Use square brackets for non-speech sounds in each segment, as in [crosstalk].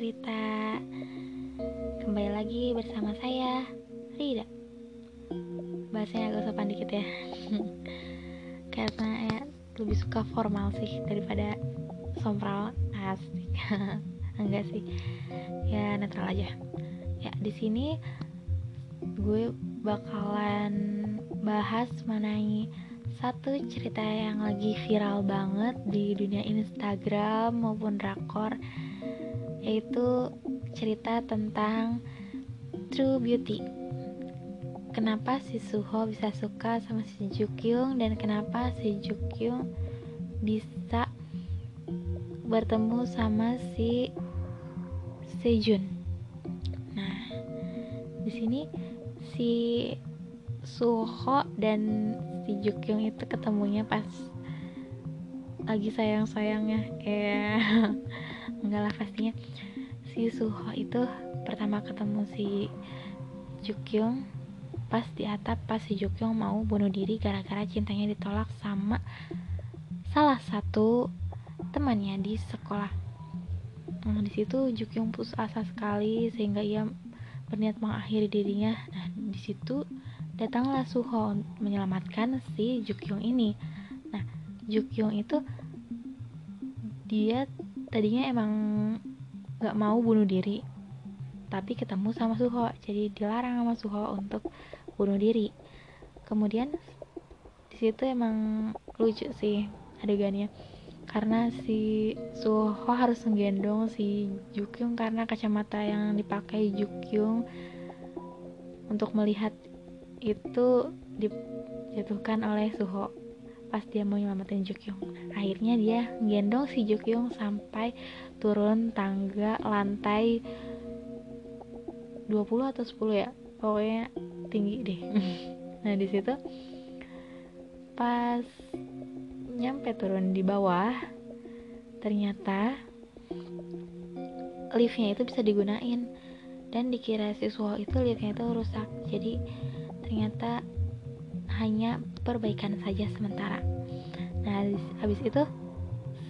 cerita. Kembali lagi bersama saya Rida. Bahasanya agak sopan dikit ya. [laughs] Karena ya lebih suka formal sih Daripada sompral. Asik. [laughs] Enggak sih. Ya netral aja. Ya di sini gue bakalan bahas mengenai satu cerita yang lagi viral banget di dunia Instagram maupun rakor yaitu cerita tentang True Beauty. Kenapa si Suho bisa suka sama si Jukyung dan kenapa si Jukyung bisa bertemu sama si Sejun. Nah, di sini si Suho dan si Jukyung itu ketemunya pas lagi sayang-sayangnya eh [laughs] enggak lah pastinya. Si Suho itu pertama ketemu si Jukyung pas di atap pas si Jukyung mau bunuh diri gara-gara cintanya ditolak sama salah satu temannya di sekolah. Nah di situ Jukyung putus asa sekali sehingga ia berniat mengakhiri dirinya. Nah di situ datanglah Suho menyelamatkan si Jukyung ini. Nah Jukyung itu dia tadinya emang gak mau bunuh diri tapi ketemu sama Suho. Jadi dilarang sama Suho untuk bunuh diri. Kemudian di situ emang lucu sih adegannya. Karena si Suho harus menggendong si Jukyung karena kacamata yang dipakai Jukyung untuk melihat itu dijatuhkan oleh Suho pas dia mau nyelamatin Jukyung akhirnya dia gendong si Jukyung sampai turun tangga lantai 20 atau 10 ya. Pokoknya tinggi deh. [laughs] Nah di situ pas nyampe turun di bawah ternyata liftnya itu bisa digunain. Dan dikira si Suho itu liftnya itu rusak. Jadi ternyata hanya perbaikan saja sementara. Nah habis itu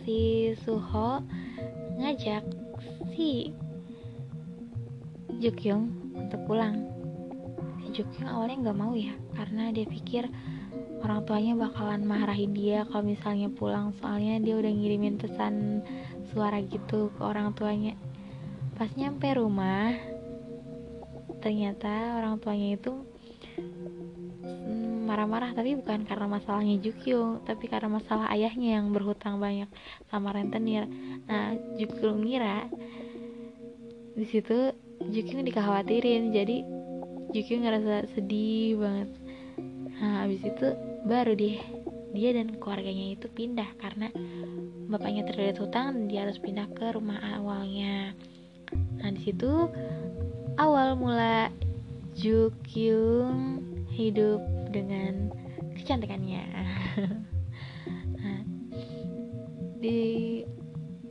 si Suho ngajak si Jukyung untuk pulang. Si Jukyung awalnya nggak mau ya karena dia pikir orang tuanya bakalan marahin dia kalau misalnya pulang soalnya dia udah ngirimin pesan suara gitu ke orang tuanya. Pas nyampe rumah ternyata orang tuanya itu marah-marah tapi bukan karena masalahnya Jukyung tapi karena masalah ayahnya yang berhutang banyak sama rentenir. Nah Jukyung ngira di situ Jukyung dikhawatirin jadi Jukyung ngerasa sedih banget. Nah habis itu baru deh dia dan keluarganya itu pindah karena bapaknya terlilit hutang dia harus pindah ke rumah awalnya. Nah di situ awal mula Jukyung hidup dengan kecantikannya. [laughs] Nah, di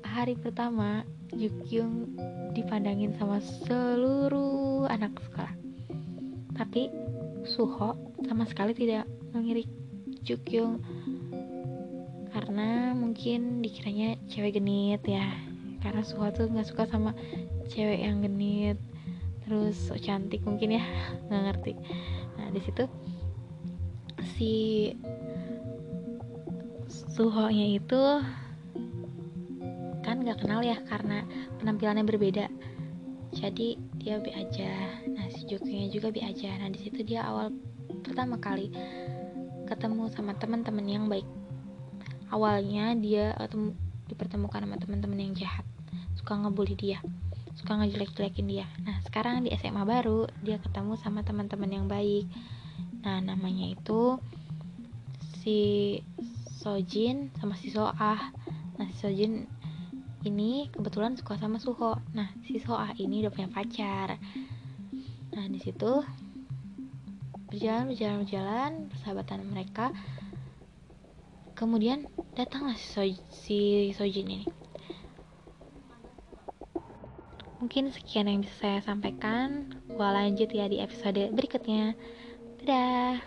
hari pertama Jukyung dipandangin sama seluruh anak sekolah. Tapi Suho sama sekali tidak mengirik Jukyung karena mungkin dikiranya cewek genit ya. Karena Suho tuh nggak suka sama cewek yang genit terus so cantik mungkin ya [laughs] nggak ngerti. Nah di situ si Suho-nya itu kan gak kenal ya karena penampilannya berbeda. Jadi dia be aja. Nah si Jukyungnya juga be aja. Nah di situ dia awal pertama kali ketemu sama teman-teman yang baik. Awalnya dia ketemu dipertemukan sama teman-teman yang jahat. Suka ngebully dia. Suka ngejelek-jelekin dia. Nah sekarang di SMA baru dia ketemu sama teman-teman yang baik nah namanya itu si Sojin sama si Soah. Nah si Sojin ini kebetulan suka sama Suho. Nah si Soah ini udah punya pacar. Nah di situ berjalan berjalan berjalan persahabatan mereka. Kemudian datanglah si, so si Sojin ini. Mungkin sekian yang bisa saya sampaikan. Gua lanjut ya di episode berikutnya Dadah.